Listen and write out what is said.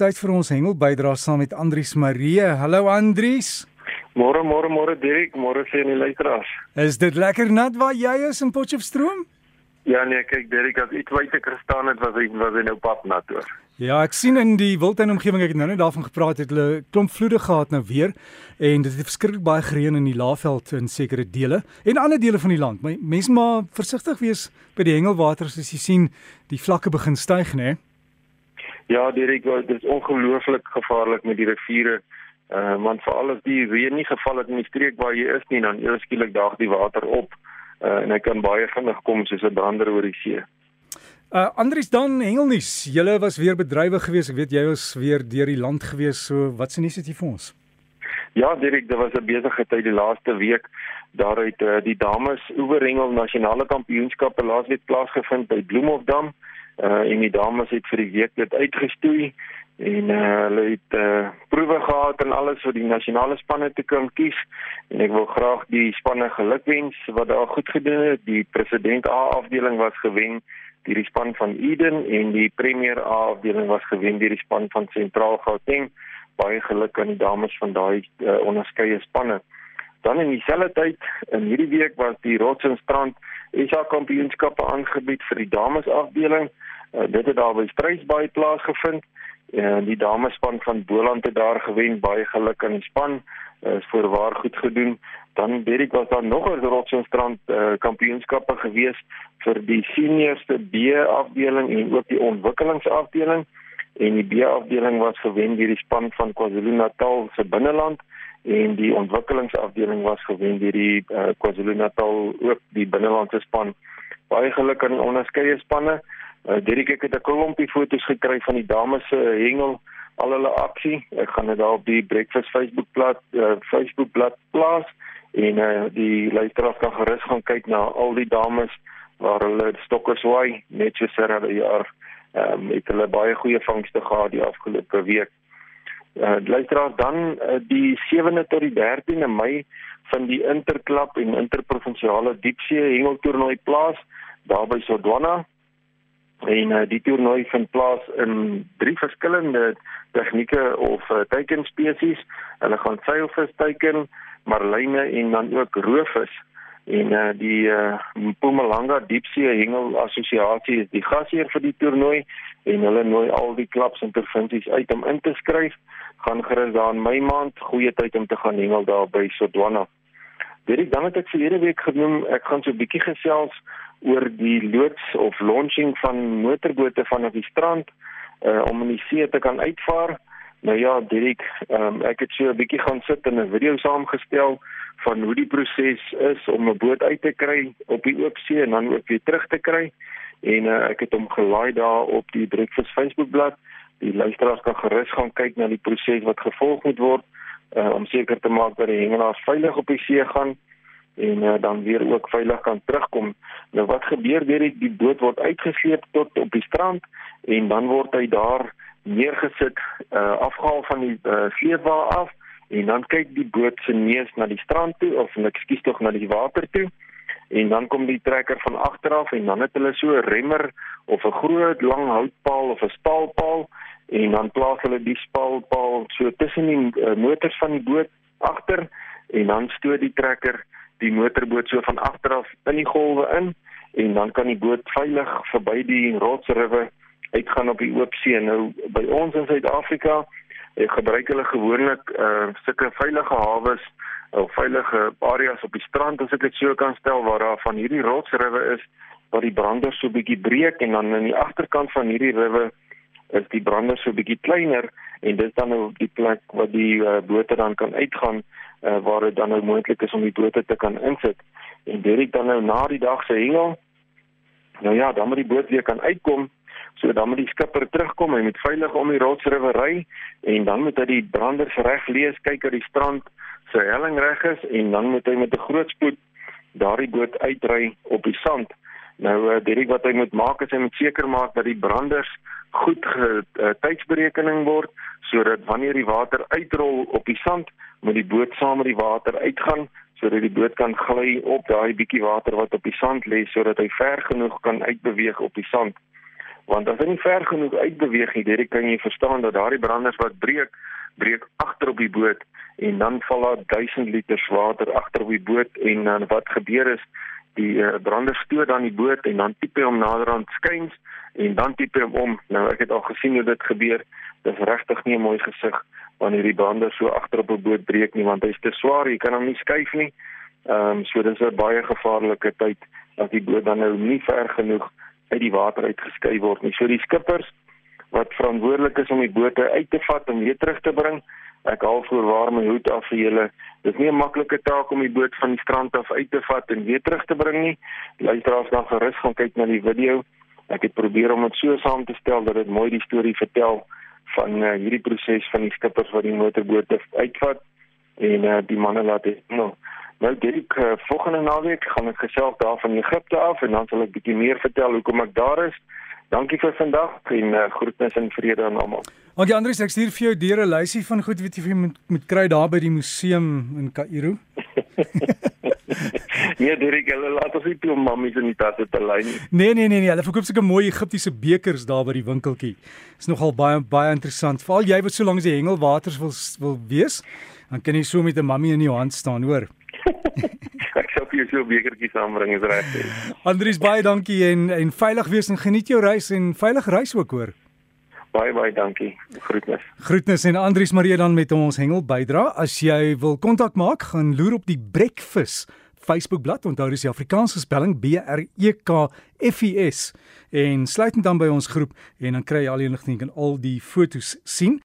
tyd vir ons hengel bydra saam met Andrius Marie. Hallo Andrius. Môre môre môre Dirk, môre sien die luisteraars. Is dit lekker nat waar jy is in Potchefstroom? Ja nee, kyk Dirk, as iets buite gestaan het, was hy was hy nou pap nat hoor. Ja, ek sien in die Wildtuin omgewing ek het nou net daarvan gepraat het hulle klomp vloede gehad nou weer en dit het verskriklik baie gereën in die Laagveld in sekere dele en ander dele van die land. Maar mense maar versigtig wees by die hengelwaters as jy sien die vlakke begin styg, né? Ja, Dirk, dit is ongelooflik gevaarlik met die riviere. Uh want veral as die reën nie geval het in die streek waar jy is nie, dan eers skielik daag die water op uh en hy kan baie vinnig kom soos 'n brander oor die see. Uh Andries dan Hengelnuus, julle was weer bedrywig geweest. Ek weet jy was weer deur die land geweest. So wat se nuus het jy vir ons? Ja, Dirk, dit was 'n besige tyd die laaste week. Daar het uh, die dames oeverhengel nasionale kampioenskappe laasweek plaasgevind by Bloemhofdam. Uh en die dames het vir die week dit uitgestoei en uh, hulle het uh, proewe gehad en alles vir die nasionale spanne te kan kies en ek wil graag die spanne gelukwens wat daar goed gedoen het. Die president A afdeling was gewen deur die span van Eden en die premier A afdeling was gewen deur die span van Sentraal Gauteng. Baie geluk aan die dames van daai uh, onderskeie spanne. Dan in dieselfde tyd in hierdie week was die Rots en Strand SA kampioenskappe aangebied vir die dames afdeling. Uh, dit het daar by Strysbaai plaasgevind. En die damespan van Boland het daar gewen, baie geluk aan die span. Uh, is voorwaar goed gedoen. Dan Derek was daar nog 'n Rotsonstrand uh, kampioenskappe gewees vir die seniorste B afdeling en ook die ontwikkelingsafdeling. En die B afdeling was gewen deur die span van KwaZulu-Natal se binneland en die ontwikkelingsafdeling was gewen deur die uh, KwaZulu-Natal ook die binnelandse span. Baie geluk aan die onderskeie spanne. Uh, Derek ek het 'n klompie foto's gekry van die dames se hengel al hulle aksie. Ek gaan dit daar op die Breakfast Facebook bladsy uh, Facebook bladsy plaas en uh, die luisteraars kan gerus gaan kyk na al die dames waar hulle stokkers waai net so ser hulle jaar. Um, het hulle baie goeie vangste gehad die afgelope week. Uh, luisteraars dan uh, die 7de tot die 13de Mei van die Interklub en Interprovinsiale Diepsee Hengeltoernooi plaas daar by Sodwana en uh, die toernooi vind plaas in drie verskillende tegnieke of uh, teikenspesies. Hulle gaan seilvis teiken, marline en dan ook roofvis. En uh, die uh, Mpumalanga Diepsee Hengel Assosiasie is die gasheer vir die toernooi en hulle nooi al die klubs en provinsies uit om in te skryf. Gaan gerus daar in Mei maand, goeie tyd om te gaan hengel daar by Sodwana. Weet ek dan het ek verlede week genoem, ek gaan so 'n bietjie gesels oor die loods of launching van motorbote vanaf die strand uh, om in die see te kan uitvaar. Nou ja, Dirk, um, ek het so 'n bietjie gaan sit en 'n video saamgestel van hoe die proses is om 'n boot uit te kry op die oop see en dan ook weer terug te kry. En uh, ek het hom gelaai daar op die Breakfast Facebookblad. Die luisteraars kan gerus gaan kyk na die proses wat gevolg moet word uh, om seker te maak dat die hengelaars veilig op die see gaan en uh, dan weer ook veilig kan terugkom. Nou wat gebeur weer die, die boot word uitgesleep tot op die strand en dan word hy daar neergesit uh, afgehaal van die uh, sleepwa af en dan kyk die boot se neus na die strand toe of ekskuus tog na die water toe en dan kom die trekker van agter af en dan het hulle so 'n remmer of 'n groot lang houtpaal of 'n staalpaal en dan plaas hulle die staalpaal so tussen die uh, motors van die boot agter en dan stoot die trekker die motorboot so van agter af in die golwe in en dan kan die boot veilig verby die rotsriwe uitgaan op die oop see. Nou by ons in Suid-Afrika eh, gebruik hulle gewoonlik uh sulke veilige hawes of veilige areas op die strand as ek dit so kan stel waar daar van hierdie rotsriwe is waar die branders so bietjie breek en dan aan die agterkant van hierdie riwe is die branders so bietjie kleiner en dit dan nou die plek waar die uh, bote dan kan uitgaan uh, waar dit dan nou moontlik is om die bote te kan insit. En direk dan nou na die dag se hengel, nou ja, dan moet die boot weer kan uitkom. So dan moet die skipper terugkom, hy moet veilig om die rotsriwe ry en dan moet hy die branders reg lees, kyk dat die strand se helling reg is en dan moet hy met 'n groot spoed daardie boot uitry op die sand. Nou uh, direk wat hy moet maak is hy moet seker maak dat die branders goed uh, tydsberekening word sodat wanneer die water uitrol op die sand moet die boot saam met die water uitgaan sodat die boot kan gly op daai bietjie water wat op die sand lê sodat hy ver genoeg kan uitbeweeg op die sand. Want as hy nie ver genoeg uitbeweeg nie, dit kan jy verstaan dat daardie branders wat breek, breek agter op die boot en dan val daar 1000 liter water agter op die boot en dan wat gebeur is die uh, brander stoot dan die boot en dan tipe hom naderhand skuins en dan tipe hom om. Nou ek het al gesien hoe dit gebeur. Dit is regtig nie 'n mooi gesig wanneer die brander so agter op 'n boot breek nie want hy's te swaar, jy kan hom nie skuif nie. Ehm um, so dis 'n baie gevaarlike tyd as die boot dan nou nie ver genoeg uit die water uitgeskei word nie. So die skippers wat verantwoordelik is om die bote uit te vat en weer terug te bring, ek haal voorwaar my hoed af vir julle. Dit is nie 'n maklike taak om die boot van die strand af uit te vat en weer terug te bring nie. Luisteraars dan gerus gaan kyk na die video. Ek het probeer om dit so saam te stel dat dit mooi die storie vertel van uh, hierdie proses van die skippers wat die motorbote uitvat en uh, die manne laat dit nou Nou Dirk, uh, volgende naweek gaan ek gesels daar van Egipte af en dan sal ek bietjie meer vertel hoekom ek daar is. Dankie vir vandag en uh, groetnis en vrede aan almal. Dankie Andrius, ek stuur vir jou deur 'n lysie van goed wat jy moet moet kry daar by die museum in Kaïro. nee, Dirk, hulle laat ons nie toe om mammies in die tasse te lei nie. Nee, nee, nee, nee, hulle verkoop seker mooi Egiptiese bekers daar by die winkeltjie. Is nogal baie baie interessant. Veral jy wat so lank as die hengelwaters wil wil wees, dan kan jy so met 'n mammie in jou hand staan, hoor. ek sou vir jou so 'n bekertjie saambring is reg. Andries baie dankie en en veilig wees en geniet jou reis en veilig reis ook hoor. Baie baie dankie. Groetnis. Groetnis en Andries Marie dan met ons hengel bydra. As jy wil kontak maak, gaan loer op die Breakfast Facebookblad. Onthou dis die Afrikaanse spelling B R E K F I S en sluit dan by ons groep en dan kry jy al die inligting en al die fotos sien.